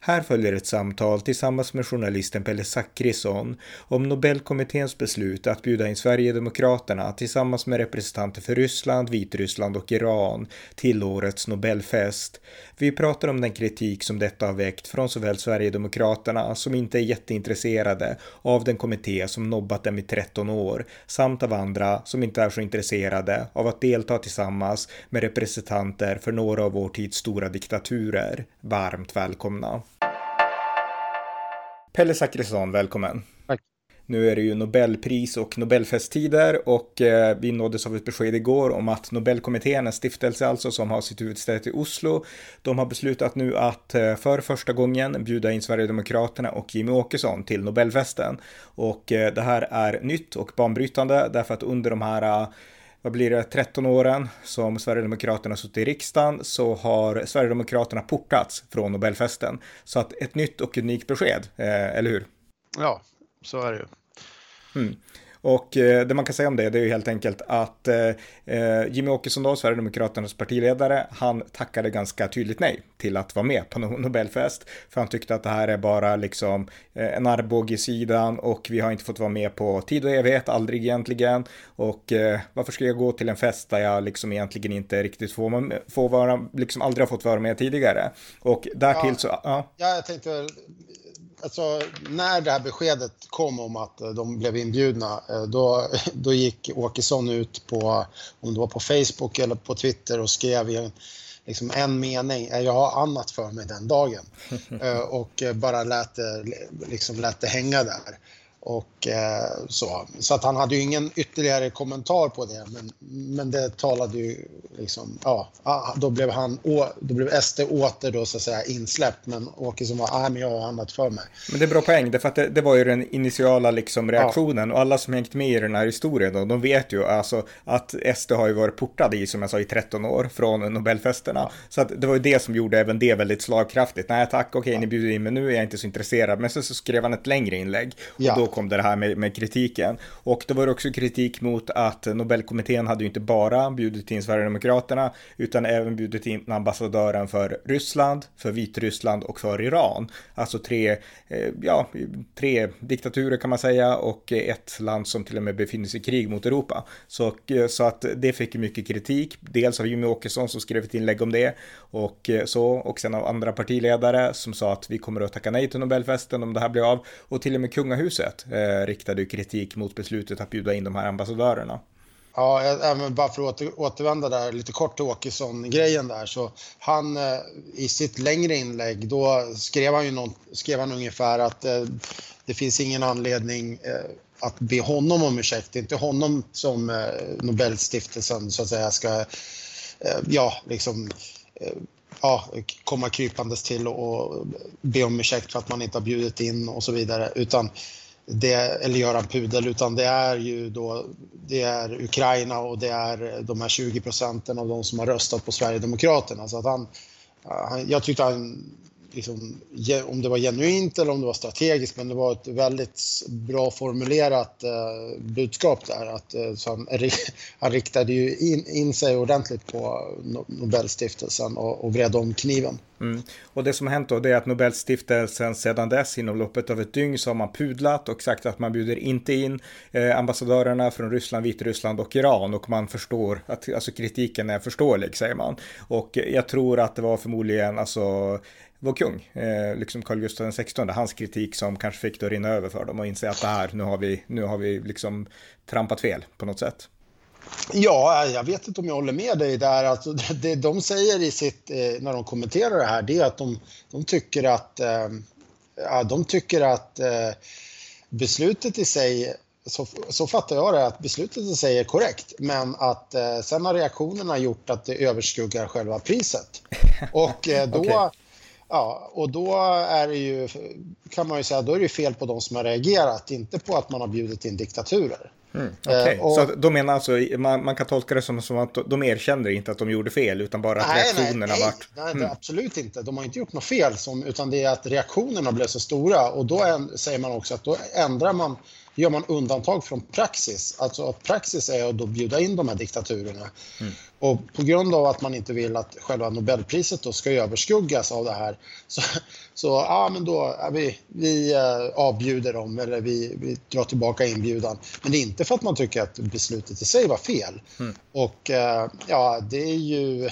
Här följer ett samtal tillsammans med journalisten Pelle Zackrisson om Nobelkommitténs beslut att bjuda in Sverigedemokraterna tillsammans med representanter för Ryssland, Vitryssland och Iran till årets Nobelfest. Vi pratar om den kritik som detta har väckt från såväl Sverigedemokraterna som inte är jätteintresserade av den kommitté som nobbat dem i 13 år samt av andra som inte är så intresserade av att delta tillsammans med representanter för några av vår tids stora diktaturer. Varmt välkomna! Pelle Zackrisson, välkommen. Tack. Nu är det ju Nobelpris och Nobelfesttider och eh, vi nåddes av ett besked igår om att Nobelkommittén, en stiftelse alltså som har sitt huvudsäte i Oslo, de har beslutat nu att eh, för första gången bjuda in Sverigedemokraterna och Jimmy Åkesson till Nobelfesten. Och eh, det här är nytt och banbrytande därför att under de här vad blir det, 13 åren som Sverigedemokraterna suttit i riksdagen så har Sverigedemokraterna portats från Nobelfesten. Så att ett nytt och unikt besked, eh, eller hur? Ja, så är det ju. Mm. Och eh, det man kan säga om det, det är ju helt enkelt att eh, eh, Jimmy Åkesson då, Sverigedemokraternas partiledare, han tackade ganska tydligt nej till att vara med på Nobelfest. För han tyckte att det här är bara liksom en armbåge i sidan och vi har inte fått vara med på tid och evighet, aldrig egentligen. Och varför ska jag gå till en fest där jag liksom egentligen inte riktigt får, får vara, liksom aldrig har fått vara med tidigare. Och därtill ja, så, ja. Ja, jag tänkte alltså, när det här beskedet kom om att eh, de blev inbjudna, eh, då, då gick Åkesson ut på, om det var på Facebook eller på Twitter och skrev en, liksom en mening, jag har annat för mig den dagen. Eh, och bara lät det, liksom lät det hänga där. Och eh, så. Så att han hade ju ingen ytterligare kommentar på det. Men, men det talade ju liksom, ja, då blev han, då blev SD åter då så att säga insläppt. Men Åkesson var, nej men jag har annat för mig. Men det är bra poäng, det, för att det, det var ju den initiala liksom reaktionen. Ja. Och alla som hängt med i den här historien då, de vet ju alltså att SD har ju varit portade i, som jag sa, i 13 år från Nobelfesterna. Ja. Så att det var ju det som gjorde även det väldigt slagkraftigt. Nej tack, okej ja. ni bjuder in mig nu, är jag inte så intresserad. Men så, så skrev han ett längre inlägg. Och då kom det här med, med kritiken. Och det var också kritik mot att Nobelkommittén hade ju inte bara bjudit in Sverigedemokraterna utan även bjudit in ambassadören för Ryssland, för Vitryssland och för Iran. Alltså tre, eh, ja, tre diktaturer kan man säga och ett land som till och med befinner sig i krig mot Europa. Så, eh, så att det fick mycket kritik, dels av Jimmy Åkesson som skrev ett inlägg om det och eh, så och sen av andra partiledare som sa att vi kommer att tacka nej till Nobelfesten om det här blir av och till och med kungahuset eh, riktade kritik mot beslutet att bjuda in de här ambassadörerna. Ja, eh, eh, även bara för att återvända där lite kort till Åkesson-grejen där så han eh, i sitt längre inlägg då skrev han ju någon, skrev han ungefär att eh, det finns ingen anledning eh, att be honom om ursäkt. Det är inte honom som eh, Nobelstiftelsen så att säga ska, eh, ja, liksom eh, ja, komma krypandes till och be om ursäkt för att man inte har bjudit in och så vidare. Utan det, eller göra en pudel, utan det är ju då det är Ukraina och det är de här 20 procenten av de som har röstat på Sverigedemokraterna. Så att han, han jag tyckte han liksom, om det var genuint eller om det var strategiskt, men det var ett väldigt bra formulerat eh, budskap där. Att, eh, han, han riktade ju in, in sig ordentligt på Nobelstiftelsen och, och vred om kniven. Mm. Och det som har hänt då det är att Nobelstiftelsen sedan dess inom loppet av ett dygn så har man pudlat och sagt att man bjuder inte in eh, ambassadörerna från Ryssland, Vitryssland och Iran och man förstår att alltså kritiken är förståelig säger man. Och jag tror att det var förmodligen alltså vår kung, eh, liksom Carl Gustaf XVI, hans kritik som kanske fick det att rinna över för dem och inse att det här, nu har vi, nu har vi liksom trampat fel på något sätt. Ja, jag vet inte om jag håller med dig där. Alltså, det de säger i sitt, eh, när de kommenterar det här, det är att de, de tycker att, eh, ja, de tycker att eh, beslutet i sig så, så fattar jag det, att beslutet i sig är korrekt, men att eh, sen har reaktionerna gjort att det överskuggar själva priset. Och eh, då, okay. Ja, och då är det ju, kan man ju säga, då är det fel på de som har reagerat, inte på att man har bjudit in diktaturer. Mm, okay. eh, och, så de menar alltså, man, man, kan tolka det som, som, att de erkänner inte att de gjorde fel, utan bara att nej, reaktionerna nej, varit... Nej, mm. absolut inte. De har inte gjort något fel, som, utan det är att reaktionerna blev så stora. Och då är, säger man också att då ändrar man gör man undantag från praxis. Alltså att praxis är att då bjuda in de här diktaturerna. Mm. Och på grund av att man inte vill att själva Nobelpriset då ska överskuggas av det här så, så ja, men då, ja, vi, vi uh, avbjuder dem eller vi, vi drar tillbaka inbjudan. Men det är inte för att man tycker att beslutet i sig var fel. Mm. Och uh, ja, det är ju,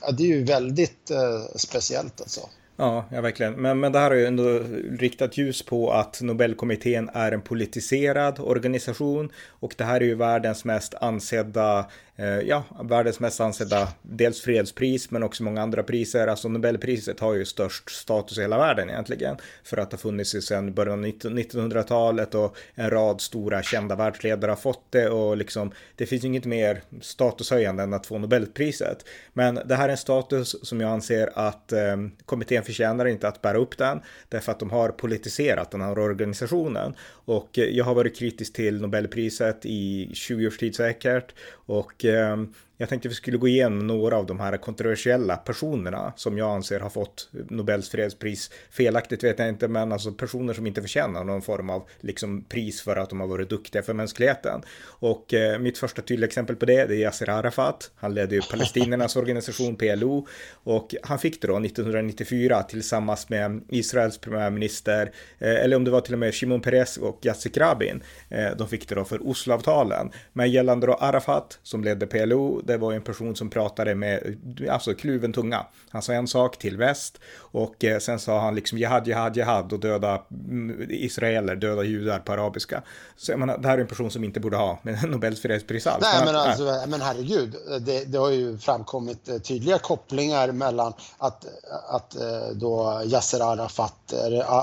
ja, det är ju väldigt uh, speciellt alltså. Ja, ja verkligen. Men, men det här har ju ändå riktat ljus på att Nobelkommittén är en politiserad organisation och det här är ju världens mest ansedda Eh, ja, världens mest ansedda, dels fredspris men också många andra priser. Alltså Nobelpriset har ju störst status i hela världen egentligen. För att det har funnits sedan början av 1900-talet och en rad stora kända världsledare har fått det och liksom det finns inget mer statushöjande än att få Nobelpriset. Men det här är en status som jag anser att eh, kommittén förtjänar inte att bära upp den därför att de har politiserat den här organisationen. Och eh, jag har varit kritisk till Nobelpriset i 20 års tid säkert och eh, jag tänkte vi skulle gå igenom några av de här kontroversiella personerna som jag anser har fått Nobels fredspris. Felaktigt vet jag inte, men alltså personer som inte förtjänar någon form av liksom pris för att de har varit duktiga för mänskligheten. Och eh, mitt första tydliga exempel på det, det är Yasser Arafat. Han ledde ju palestiniernas organisation PLO och han fick det då 1994 tillsammans med Israels premiärminister, eh, eller om det var till och med Shimon Peres och Yasser Rabin. Eh, de fick det då för Osloavtalen. Men gällande då Arafat som ledde PLO, det var en person som pratade med, alltså kluven tunga. Han sa en sak till väst och eh, sen sa han liksom jihad, jihad, jihad och döda mm, israeler, döda judar på arabiska. Så jag menar, det här är en person som inte borde ha Nobels fredspris alls. Nej, men, alltså, men herregud, det, det, har ju framkommit eh, tydliga kopplingar mellan att, att eh, då Yasser Arafat,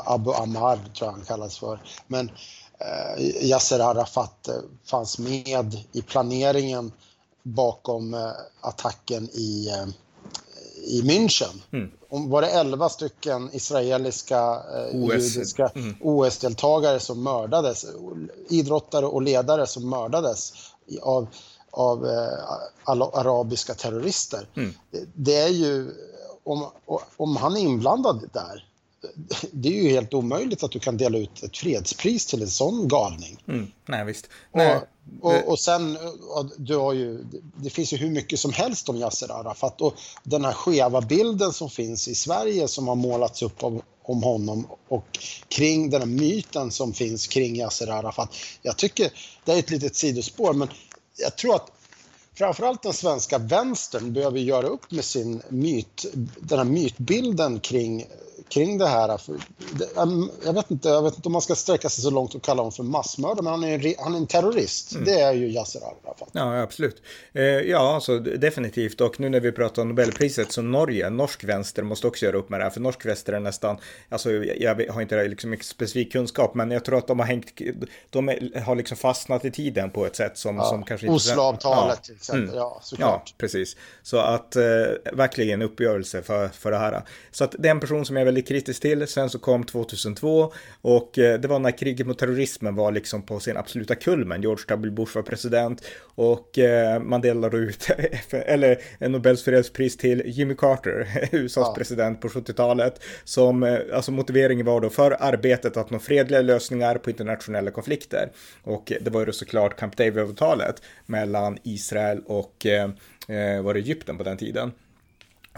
Abu Ammar tror jag han kallas för, men Yasser Arafat fanns med i planeringen bakom eh, attacken i, eh, i München. Mm. Var det 11 stycken israeliska eh, OS. judiska mm. OS-deltagare som mördades, idrottare och ledare som mördades av, av arabiska terrorister. Mm. Det, det, är ju, om, om han är inblandad där, det är ju helt omöjligt att du kan dela ut ett fredspris till en sån galning. Mm. Nej, visst. Nej. Och, och, och sen, du har ju, det finns ju hur mycket som helst om Yasser Arafat och den här skeva bilden som finns i Sverige som har målats upp av, om honom och kring den här myten som finns kring Yasser Arafat. Jag tycker, det är ett litet sidospår, men jag tror att framförallt den svenska vänstern behöver göra upp med sin myt, den här mytbilden kring kring det här. Jag vet, inte, jag vet inte om man ska sträcka sig så långt och kalla honom för massmördare, men han är, han är en terrorist. Mm. Det är ju Yasser Arafat. Ja, absolut. Eh, ja, alltså definitivt. Och nu när vi pratar om Nobelpriset så Norge, norsk vänster måste också göra upp med det här. För norsk vänster är nästan, alltså jag har inte liksom specifik kunskap, men jag tror att de har hängt, de har liksom fastnat i tiden på ett sätt som, ja, som kanske inte... Osloavtalet ja. till exempel, mm. ja såklart. Ja, precis. Så att eh, verkligen uppgörelse för, för det här. Så att det är en person som jag är väldigt väldigt kritisk till. Sen så kom 2002 och eh, det var när kriget mot terrorismen var liksom på sin absoluta kulmen. George W. Bush var president och eh, man delade ut eller en Nobels fredspris till Jimmy Carter, USAs ja. president på 70-talet. Som, eh, alltså motiveringen var då för arbetet att nå fredliga lösningar på internationella konflikter. Och det var ju då såklart Camp David-avtalet mellan Israel och var det Egypten på den tiden.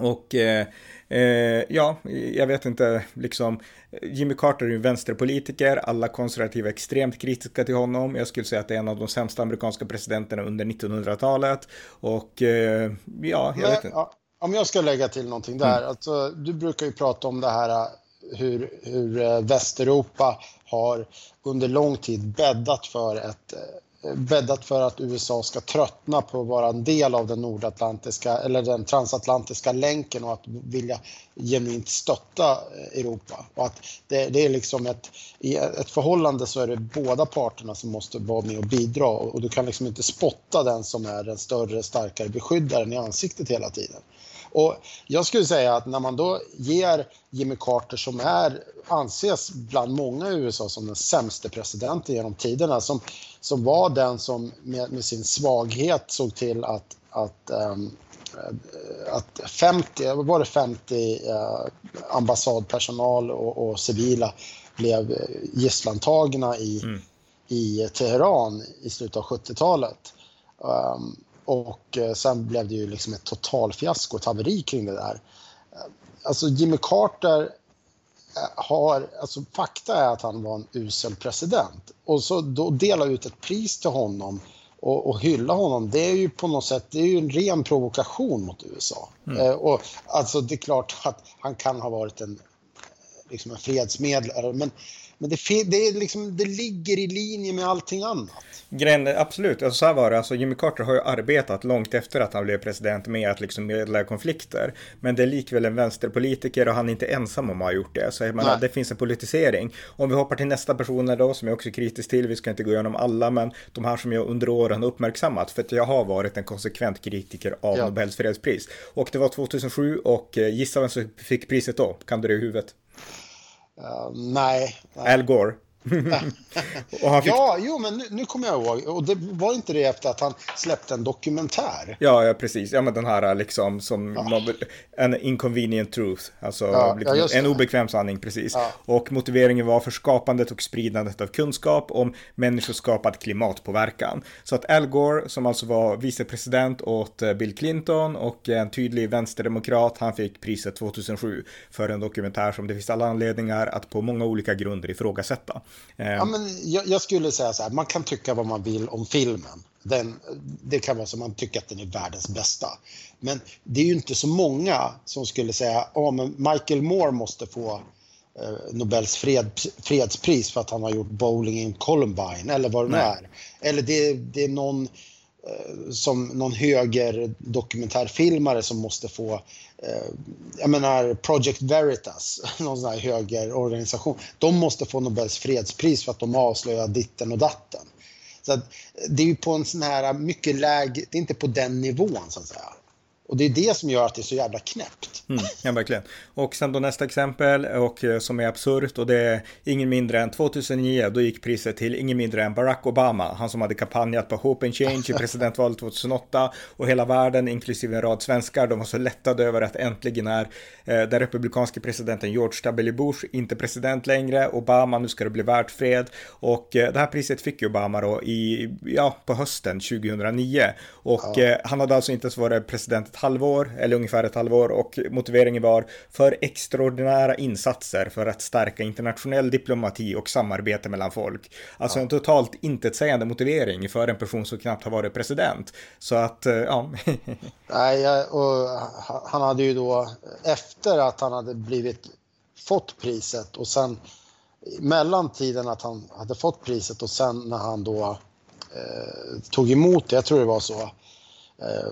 Och eh, Eh, ja, jag vet inte, liksom Jimmy Carter är ju vänsterpolitiker, alla konservativa är extremt kritiska till honom. Jag skulle säga att det är en av de sämsta amerikanska presidenterna under 1900-talet. Och eh, ja, jag vet inte. Om jag ska lägga till någonting där, mm. alltså, du brukar ju prata om det här hur, hur eh, Västeuropa har under lång tid bäddat för ett eh, Eh, bäddat för att USA ska tröttna på att vara en del av den nordatlantiska eller den transatlantiska länken och att vilja genuint stötta eh, Europa. Och att det, det, är liksom ett, i ett förhållande så är det båda parterna som måste vara med och bidra och du kan liksom inte spotta den som är den större, starkare beskyddaren i ansiktet hela tiden. Och jag skulle säga att när man då ger Jimmy Carter som är, anses bland många i USA som den sämste presidenten genom tiderna, som, som var den som med, med sin svaghet såg till att, att um, att 50, var det 50 eh, ambassadpersonal och, och, civila blev gisslantagna i, mm. i Teheran i slutet av 70-talet. Um, och eh, sen blev det ju liksom ett totalfiasko, ett haveri kring det där. Alltså Jimmy Carter eh, har, alltså fakta är att han var en usel president. Och så då dela ut ett pris till honom och, och, hylla honom, det är ju på något sätt det är ju en ren provokation mot USA. Mm. Eh, och alltså det är klart att han kan ha varit en, liksom en fredsmedlare, men men det, det, är liksom, det ligger i linje med allting annat. Grejen, absolut, alltså, så här var det. Alltså, Jimmy Carter har ju arbetat långt efter att han blev president med att liksom medla konflikter. Men det är likväl en vänsterpolitiker och han är inte ensam om att ha gjort det. Så jag menar, det finns en politisering. Om vi hoppar till nästa personer då, som jag också är kritisk till, vi ska inte gå igenom alla, men de här som jag under åren uppmärksammat, för att jag har varit en konsekvent kritiker av ja. Nobels fredspris. Och det var 2007 och eh, gissa vem som fick priset då? Kan du det i huvudet? Uh, nej, nej. Al Gore fick... Ja, jo, men nu, nu kommer jag ihåg. Och det var inte det efter att han släppte en dokumentär? Ja, ja precis. Ja, men den här liksom som ja. en inconvenient truth. Alltså ja, liksom, en obekväm sanning, precis. Och motiveringen var för skapandet och spridandet av kunskap om människoskapad klimatpåverkan. Så att Al Gore, som alltså var vicepresident åt eh, Bill Clinton och en tydlig vänsterdemokrat, han fick priset 2007 för en dokumentär som det finns alla anledningar att på många olika grunder ifrågasätta. Ja, men jag, jag, skulle säga så här, man kan tycka vad man vill om filmen. Den, det kan vara så man tycker att den är världens bästa. Men det är ju inte så många som skulle säga att oh, Michael Moore måste få eh, Nobels fred, fredspris för att han har gjort Bowling in Columbine eller vad det nu är. Eller det, det är någon Eh, som någon höger dokumentärfilmare som måste få, eh, jag menar Project Veritas, någon sån här högerorganisation, de måste få Nobels fredspris för att de avslöjar ditten och datten. Så det är ju på en sån här mycket lägre, det är inte på den nivån så att säga. Och det är det som gör att det är så jävla knäppt. Mm, ja, verkligen. Och sen då nästa exempel, och eh, som är absurt, och det är ingen mindre än 2009, då gick priset till ingen mindre än Barack Obama, han som hade kampanjat på Hope and Change i presidentvalet 2008, och hela världen, inklusive en rad svenskar, de var så lättade över att äntligen är eh, den republikanske presidenten George W. Bush inte president längre, Obama, nu ska det bli världsfred, och eh, det här priset fick ju Obama då i, ja, på hösten 2009, och ja. eh, han hade alltså inte ens varit president halvår, eller ungefär ett halvår, och motiveringen var för extraordinära insatser för att stärka internationell diplomati och samarbete mellan folk. Alltså ja. en totalt intetsägande motivering för en person som knappt har varit president. Så att, eh, ja. Nej, och han hade ju då, efter att han hade blivit, fått priset och sen mellan tiden att han hade fått priset och sen när han då eh, tog emot det, jag tror det var så,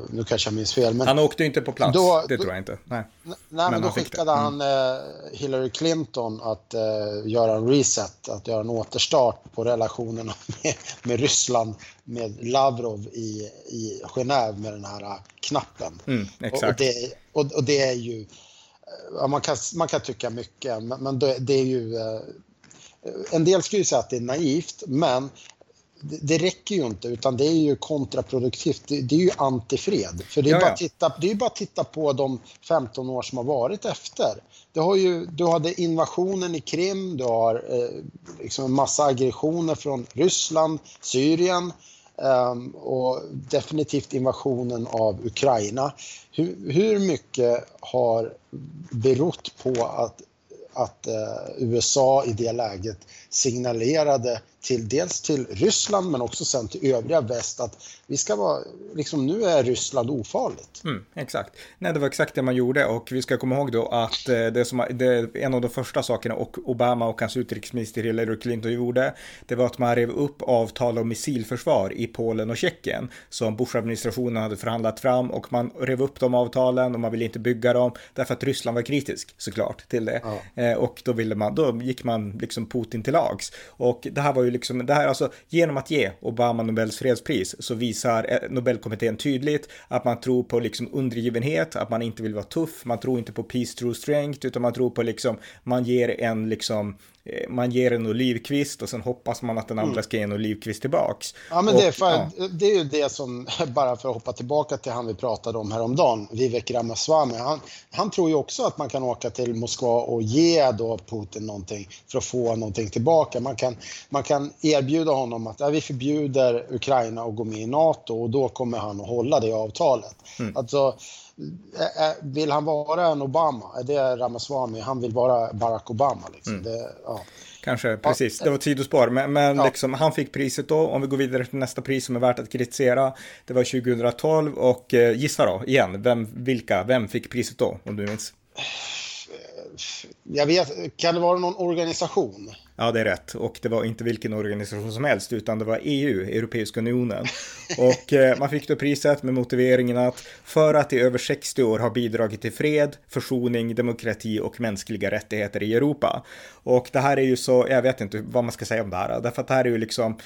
nu kanske jag minns fel. Men han åkte inte på plats, då, det tror jag inte. Nej, nej men, men då skickade mm. han uh, Hillary Clinton att uh, göra en reset, att göra en återstart på relationerna med, med Ryssland, med Lavrov i, i Genève med den här knappen. Mm, exakt. Och, och, det, och, och, det är ju, ja, man, kan, man kan tycka mycket, men, men det, det är ju en del skulle säga att det är naivt, men det, räcker ju inte utan det är ju kontraproduktivt. Det, det är ju antifred. För det är, bara titta, det är bara att titta på de 15 år som har varit efter. Det har ju, du hade invasionen i Krim, du har eh, liksom en massa aggressioner från Ryssland, Syrien eh, och definitivt invasionen av Ukraina. Hur, hur mycket har berott på att att eh, USA i det läget signalerade till dels till Ryssland men också sen till övriga väst att vi ska vara, liksom nu är Ryssland ofarligt. Mm, exakt. Nej, det var exakt det man gjorde och vi ska komma ihåg då att eh, det som det, en av de första sakerna och Obama och hans utrikesminister Hillary Clinton gjorde, det var att man rev upp avtal om missilförsvar i Polen och Tjeckien som Bush-administrationen hade förhandlat fram och man rev upp de avtalen och man ville inte bygga dem därför att Ryssland var kritisk såklart till det. Ja. Eh, och då ville man, då gick man liksom Putin till lags. Och det här var ju liksom, det här alltså, genom att ge Obama Nobels fredspris så visar eh, Nobelkommittén tydligt att man tror på liksom undergivenhet, att man inte vill vara tuff, man tror inte på peace through strength, utan man tror på liksom, man ger en liksom man ger en olivkvist och sen hoppas man att den andra mm. ska ge en olivkvist tillbaks. Ja, men och, det, är för, ja. det är ju det som, bara för att hoppa tillbaka till han vi pratade om häromdagen, Vivek Ramaswamy. Han, han tror ju också att man kan åka till Moskva och ge då Putin någonting för att få någonting tillbaka. Man kan, man kan erbjuda honom att ja, vi förbjuder Ukraina att gå med i NATO och då kommer han att hålla det avtalet. Mm. Alltså, vill han vara en Obama? Är det Ramaswamy? Han vill vara Barack Obama. Liksom. Mm. Det, ja. Kanske, precis. Det var ett sidospår. Men, men ja. liksom, han fick priset då. Om vi går vidare till nästa pris som är värt att kritisera. Det var 2012 och eh, gissa då, igen, vem, vilka, vem fick priset då, om du minns? Jag vet, kan det vara någon organisation? Ja, det är rätt. Och det var inte vilken organisation som helst, utan det var EU, Europeiska unionen. Och eh, man fick då priset med motiveringen att för att i över 60 år ha bidragit till fred, försoning, demokrati och mänskliga rättigheter i Europa. Och det här är ju så, jag vet inte vad man ska säga om det här, därför att det här är ju liksom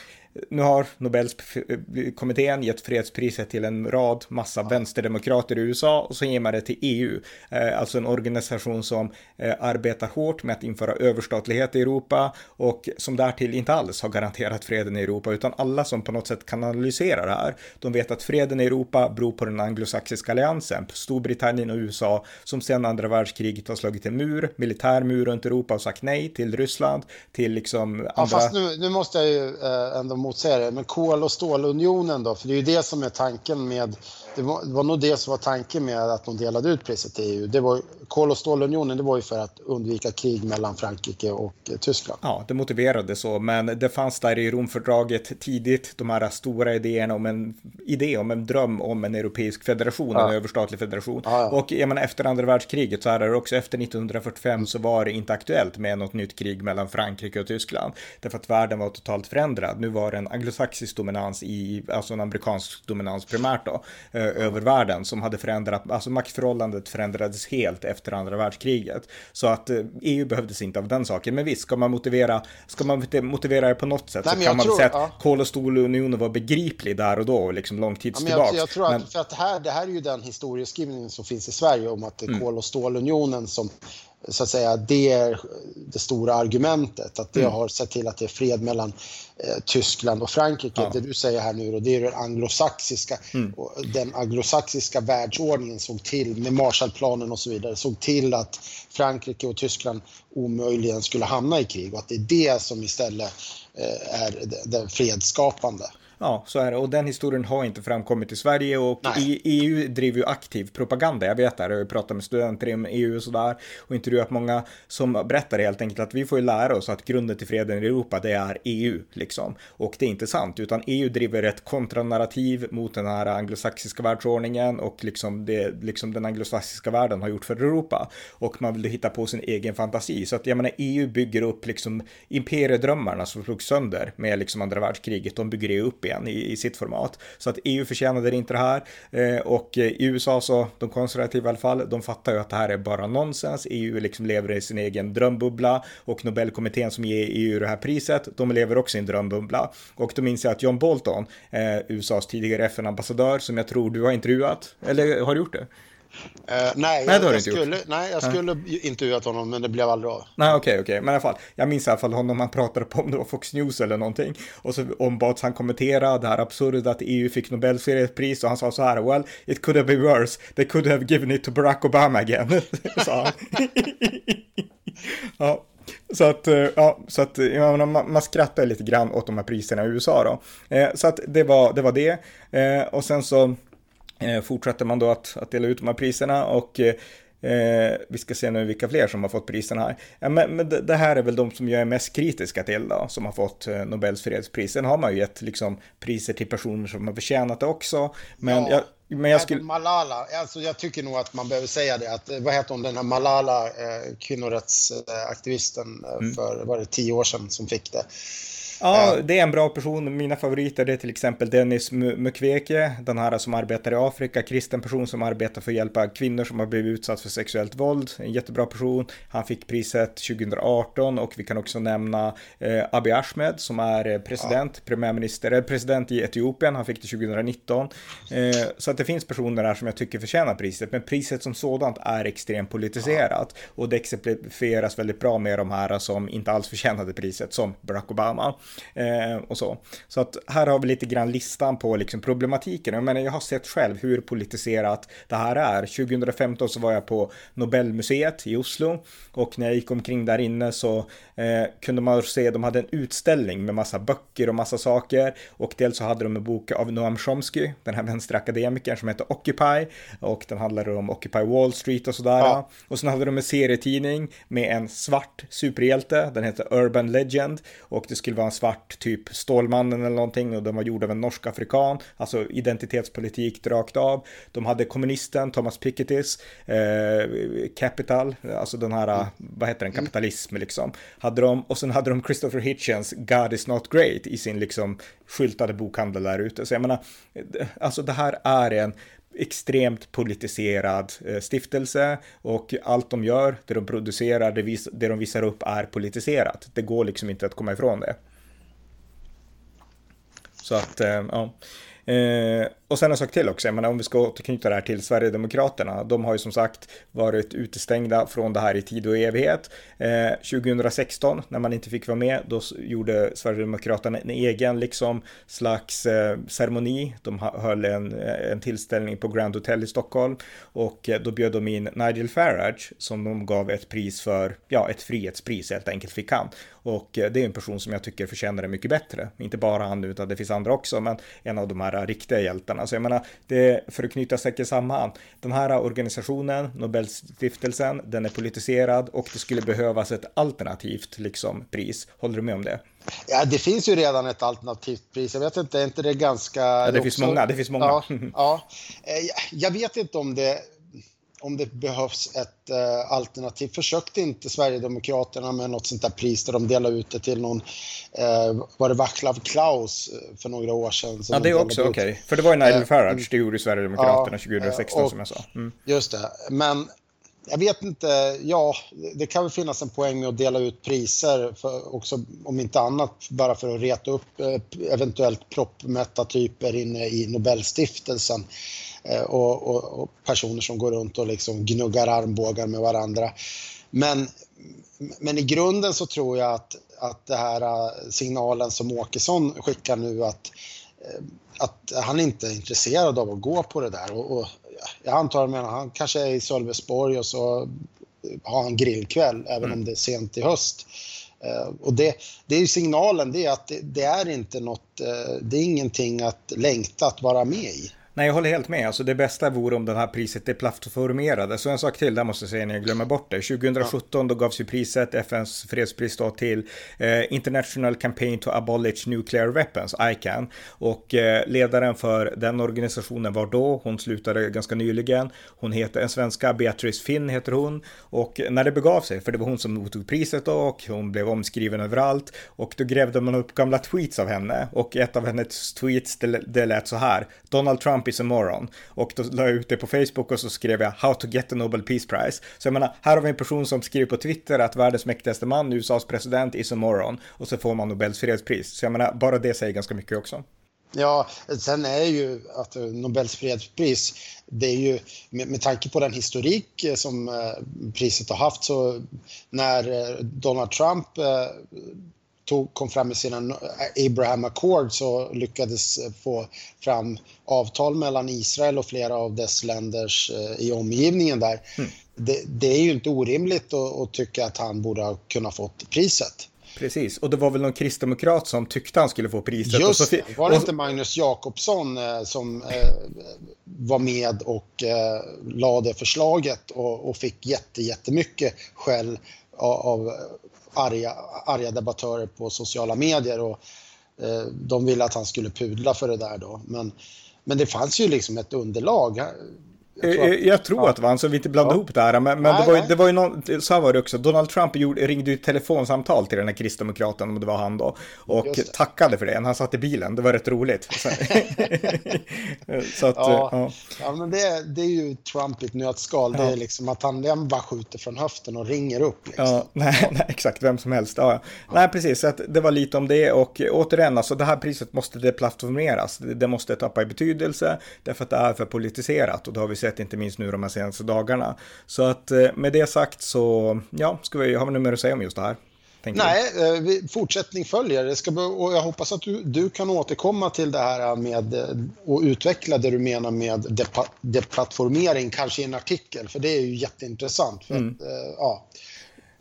nu har Nobelkommittén gett fredspriset till en rad massa vänsterdemokrater i USA och så ger man det till EU, eh, alltså en organisation som eh, arbetar hårt med att införa överstatlighet i Europa och som därtill inte alls har garanterat freden i Europa utan alla som på något sätt kan analysera det här. De vet att freden i Europa beror på den anglosaxiska alliansen, Storbritannien och USA som sedan andra världskriget har slagit en mur, militär mur runt Europa och sagt nej till Ryssland, till liksom andra... Ja, fast nu, nu måste jag ju eh, ändå motsäga det, men kol och stålunionen då, för det är ju det som är tanken med det var, det var nog det som var tanken med att de delade ut priset till EU. Det var, kol och stålunionen det var ju för att undvika krig mellan Frankrike och Tyskland. Ja, det motiverade så, men det fanns där i Romfördraget tidigt de här stora idéerna om en idé om en dröm om en europeisk federation, ja. en överstatlig federation. Ja, ja. Och jag menar, efter andra världskriget så är det också efter 1945 så var det inte aktuellt med något nytt krig mellan Frankrike och Tyskland. Därför att världen var totalt förändrad. Nu var det en anglosaxisk dominans i, alltså en amerikansk dominans primärt då Eh, över världen som hade förändrat, alltså maktförhållandet förändrades helt efter andra världskriget. Så att EU eh, e behövdes inte av den saken. Men visst, ska man motivera, ska man motivera det på något sätt Nej, så kan man tror, säga att ja. kol och stålunionen var begriplig där och då, liksom lång tid ja, tillbaka. Jag, jag, tror att, men... för att här, det här är ju den historieskrivningen som finns i Sverige om att det är mm. kol och stålunionen som så att säga, det är det stora argumentet. Att det mm. har sett till att det är fred mellan eh, Tyskland och Frankrike. Ja. Det du säger här nu, och det är den anglosaxiska, mm. den anglosaxiska världsordningen såg till, med Marshallplanen och så vidare, såg till att Frankrike och Tyskland omöjligen skulle hamna i krig och att det är det som istället eh, är det, det fredsskapande. Ja, så är det. Och den historien har inte framkommit i Sverige och i, EU driver ju aktiv propaganda. Jag vet det, jag har ju pratat med studenter inom EU och sådär och intervjuat många som berättar helt enkelt att vi får ju lära oss att grunden till freden i Europa, det är EU liksom. Och det är inte sant, utan EU driver ett kontranarrativ mot den här anglosaxiska världsordningen och liksom det liksom den anglosaxiska världen har gjort för Europa. Och man vill hitta på sin egen fantasi. Så att jag menar, EU bygger upp liksom imperiedrömmarna som slogs sönder med liksom andra världskriget. De bygger det upp igen i, i sitt format. Så att EU förtjänade inte det här eh, och i USA så, de konservativa i alla fall, de fattar ju att det här är bara nonsens. EU liksom lever i sin egen drömbubbla och Nobelkommittén som ger EU det här priset, de lever också i en drömbubbla. Och då minns jag att John Bolton, eh, USAs tidigare FN-ambassadör, som jag tror du har intervjuat, eller har du gjort det? Uh, nej, nej, jag, jag skulle, nej, jag skulle uh. intervjuat honom, men det blev aldrig av. Nej, okej, okay, okej. Okay. Men i alla fall, jag minns i alla fall honom, han pratade på om det var Fox News eller någonting. Och så ombads han kommentera det här absurda att EU fick Nobels fredspris och han sa så här, well, it could have been worse. They could have given it to Barack Obama again, sa han. ja. Så att, eh, ja, så att ja, man, man skrattar lite grann åt de här priserna i USA då. Eh, så att det var det. Var det. Eh, och sen så eh, fortsätter man då att, att dela ut de här priserna och Eh, vi ska se nu vilka fler som har fått priserna här. Ja, men, men det, det, här är väl de som jag är mest kritiska till då, som har fått eh, Nobels fredspris. Sen har man ju gett liksom, priser till personer som har förtjänat det också. Men ja. jag, men jag skulle... Malala, alltså jag tycker nog att man behöver säga det. Att, vad heter hon, den här Malala, eh, kvinnorättsaktivisten eh, mm. för var det tio år sedan som fick det. Ja, det är en bra person. Mina favoriter är till exempel Dennis Mukwege, den här som arbetar i Afrika, kristen person som arbetar för att hjälpa kvinnor som har blivit utsatt för sexuellt våld. En jättebra person. Han fick priset 2018 och vi kan också nämna eh, Abiy Ahmed som är president, ja. premiärminister, president i Etiopien. Han fick det 2019. Eh, så att det finns personer där som jag tycker förtjänar priset, men priset som sådant är extremt politiserat ja. och det exemplifieras väldigt bra med de här som inte alls förtjänade priset, som Barack Obama eh, och så. Så att här har vi lite grann listan på liksom problematiken. Jag menar, jag har sett själv hur politiserat det här är. 2015 så var jag på Nobelmuseet i Oslo och när jag gick omkring där inne så eh, kunde man se, de hade en utställning med massa böcker och massa saker och dels så hade de en bok av Noam Chomsky, den här vänsterakademikern som heter Occupy och den handlade om Occupy Wall Street och sådär. Ja. Och sen hade de en serietidning med en svart superhjälte, den heter Urban Legend och det skulle vara en svart typ Stålmannen eller någonting och den var gjord av en norsk afrikan, alltså identitetspolitik rakt av. De hade kommunisten Thomas Pikettys, eh, Capital, alltså den här, mm. vad heter den, kapitalism liksom, hade de och sen hade de Christopher Hitchens God is not great i sin liksom skyltade bokhandel där ute. Så jag menar, alltså det här är en extremt politiserad eh, stiftelse och allt de gör, det de producerar, det, vis det de visar upp är politiserat. Det går liksom inte att komma ifrån det. Så att, eh, ja. Eh, och sen en sak till också, jag menar, om vi ska återknyta det här till Sverigedemokraterna. De har ju som sagt varit utestängda från det här i tid och evighet. Eh, 2016, när man inte fick vara med, då gjorde Sverigedemokraterna en egen liksom slags eh, ceremoni. De höll en, eh, en tillställning på Grand Hotel i Stockholm och eh, då bjöd de in Nigel Farage som de gav ett pris för, ja, ett frihetspris helt enkelt fick han. Och eh, det är en person som jag tycker förtjänar det mycket bättre. Inte bara han, utan det finns andra också, men en av de här riktiga hjältarna. Så jag menar, det, för att knyta säcken samman, den här organisationen, Nobelstiftelsen, den är politiserad och det skulle behövas ett alternativt liksom, pris. Håller du med om det? Ja, det finns ju redan ett alternativt pris. Jag vet inte, är inte det ganska... Ja, det finns många. Det finns många. Ja, ja. Eh, jag vet inte om det om det behövs ett eh, alternativ. Försökte inte Sverigedemokraterna med något sånt där pris där de delade ut det till någon, eh, var det Vaclav Klaus eh, för några år sedan? Ja, det är också okej. Okay. För det var ju Nigel eh, Farage, mm. det gjorde Sverigedemokraterna ja, 2016 och, som jag sa. Mm. Just det, men jag vet inte, ja, det kan väl finnas en poäng med att dela ut priser, för också, om inte annat bara för att reta upp eh, eventuellt proppmätta typer inne i Nobelstiftelsen. Eh, och, och, och, personer som går runt och liksom gnuggar armbågar med varandra. Men, men i grunden så tror jag att, att det här eh, signalen som Åkesson skickar nu att, att han inte är intresserad av att gå på det där. Och, och jag antar att han kanske är i Sölvesborg och så har han grillkväll även mm. om det är sent i höst. Och det, det är signalen, det är att det, det, är inte något, det är ingenting att längta att vara med i. Nej, jag håller helt med. Alltså, det bästa vore om det här priset är plattformerade. Så en sak till, där måste jag säga när jag glömmer bort det. 2017 då gavs ju priset, FNs fredspris då, till eh, International Campaign to Abolish Nuclear Weapons, ICAN. Och eh, ledaren för den organisationen var då, hon slutade ganska nyligen. Hon heter, en svenska, Beatrice Finn heter hon. Och eh, när det begav sig, för det var hon som mottog priset då, och hon blev omskriven överallt. Och då grävde man upp gamla tweets av henne. Och ett av hennes tweets, det, det lät så här. Donald Trump Trump is a moron. Och då la jag ut det på Facebook och så skrev jag How to get the Nobel Peace Prize. Så jag menar, här har vi en person som skriver på Twitter att världens mäktigaste man, USAs president, is a moron. Och så får man Nobels fredspris. Så jag menar, bara det säger ganska mycket också. Ja, sen är ju att eh, Nobels fredspris, det är ju med, med tanke på den historik eh, som eh, priset har haft så när Donald Trump tog, kom fram med sina Abraham Accords så lyckades få fram avtal mellan Israel och flera av dess länders eh, i omgivningen där. Mm. Det, det, är ju inte orimligt att, att tycka att han borde ha kunnat fått priset. Precis, och det var väl någon kristdemokrat som tyckte han skulle få priset. Just det, var det inte Magnus Jakobsson eh, som eh, var med och eh, lade förslaget och, och fick jätte, jättemycket skäll av, av arga, arga debattörer på sociala medier och eh, de ville att han skulle pudla för det där då. Men, men det fanns ju liksom ett underlag. Jag tror, att, jag tror att det var han, så vi inte blandade ja. ihop det här. Men, men nej, det, var ju, det var ju någon, så här var det också, Donald Trump gjorde, ringde ju ett telefonsamtal till den här kristdemokraten, om det var han då, och tackade för det han satt i bilen. Det var rätt roligt. så att, ja. ja. ja men det, det är ju Trump i ett nötskal. Det är liksom att han bara skjuter från höften och ringer upp. Liksom. Ja, nej, nej, exakt, vem som helst. Ja. Nej, precis, så att det var lite om det och återigen, alltså det här priset måste deplattformeras. Det måste tappa i betydelse därför att det är för politiserat och det har vi sett inte minst nu de här senaste dagarna. Så att eh, med det sagt så, ja, ska vi, har vi något mer att säga om just det här? Nej, vi. Eh, fortsättning följer. Det ska, och jag hoppas att du, du kan återkomma till det här med eh, och utveckla det du menar med deplattformering, kanske i en artikel, för det är ju jätteintressant. För mm. att, ja,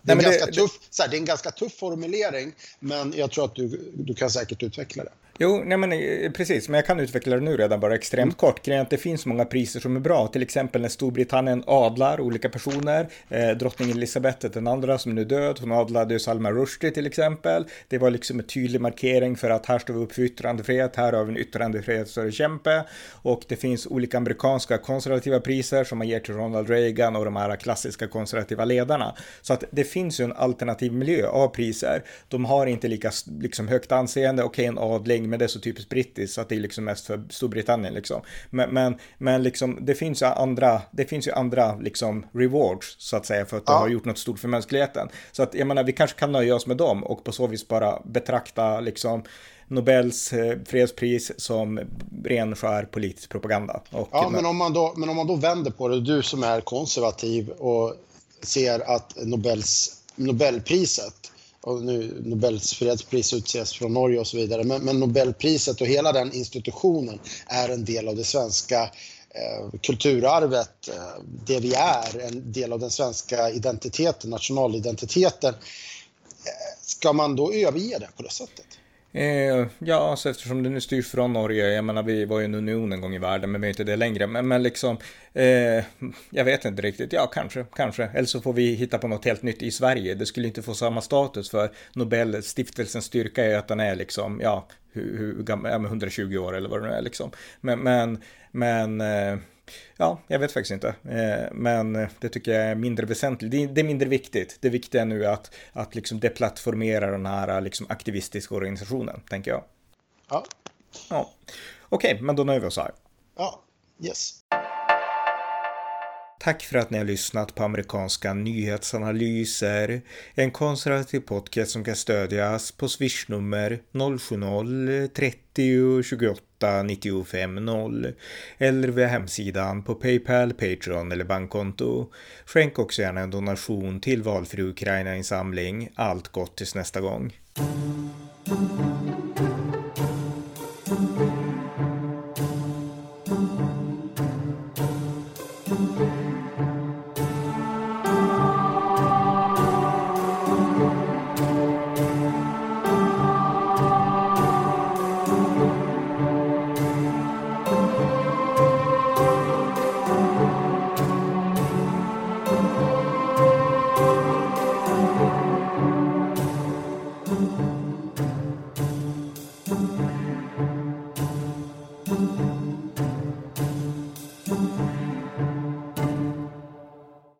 det, är Nej, det, tuff, här, det är en ganska tuff formulering, men jag tror att du, du kan säkert utveckla det. Jo, nej men eh, precis, men jag kan utveckla det nu redan bara extremt mm. kort. Grejen att det finns många priser som är bra, till exempel när Storbritannien adlar olika personer. Eh, drottning Elizabeth den andra som är nu död, hon adlade Salman Rushdie till exempel. Det var liksom en tydlig markering för att här står vi upp för yttrandefrihet, här har vi en yttrandefrihetskämpe. Och det finns olika amerikanska konservativa priser som man ger till Ronald Reagan och de här klassiska konservativa ledarna. Så att det finns ju en alternativ miljö av priser. De har inte lika liksom, högt anseende, okej okay, en adling men det är så typiskt brittiskt så att det är liksom mest för Storbritannien liksom. Men, men, men liksom det finns ju andra, det finns ju andra liksom rewards så att säga för att ja. har gjort något stort för mänskligheten. Så att jag menar, vi kanske kan nöja oss med dem och på så vis bara betrakta liksom Nobels eh, fredspris som ren skär politisk propaganda. Och, ja, men om, man då, men om man då vänder på det, du som är konservativ och ser att Nobels, Nobelpriset och nu Nobels fredspris utses från Norge och så vidare. Men, men, Nobelpriset och hela den institutionen är en del av det svenska eh, kulturarvet, eh, det vi är, en del av den svenska identiteten, nationalidentiteten. Eh, ska man då överge det på det sättet? Eh, ja, alltså eftersom det nu styrs från Norge, jag menar vi var ju en union en gång i världen, men vi är inte det längre. Men, men liksom, eh, jag vet inte riktigt, ja kanske, kanske. Eller så får vi hitta på något helt nytt i Sverige. Det skulle inte få samma status för Nobelstiftelsens styrka är att den är liksom, ja, hur, hur gammal, ja, 120 år eller vad det nu är liksom. Men, men, men eh, Ja, jag vet faktiskt inte. Eh, men det tycker jag är mindre väsentligt. Det är mindre viktigt. Det viktiga nu är att, att liksom deplattformera den här liksom aktivistiska organisationen, tänker jag. Ja. ja. Okej, okay, men då nöjer vi oss här. Ja, yes. Tack för att ni har lyssnat på amerikanska nyhetsanalyser. En konservativ podcast som kan stödjas på swishnummer 070-30 28 95 eller via hemsidan på Paypal, Patreon eller bankkonto. Skänk också gärna en donation till valfri Ukraina-insamling. Allt gott tills nästa gång.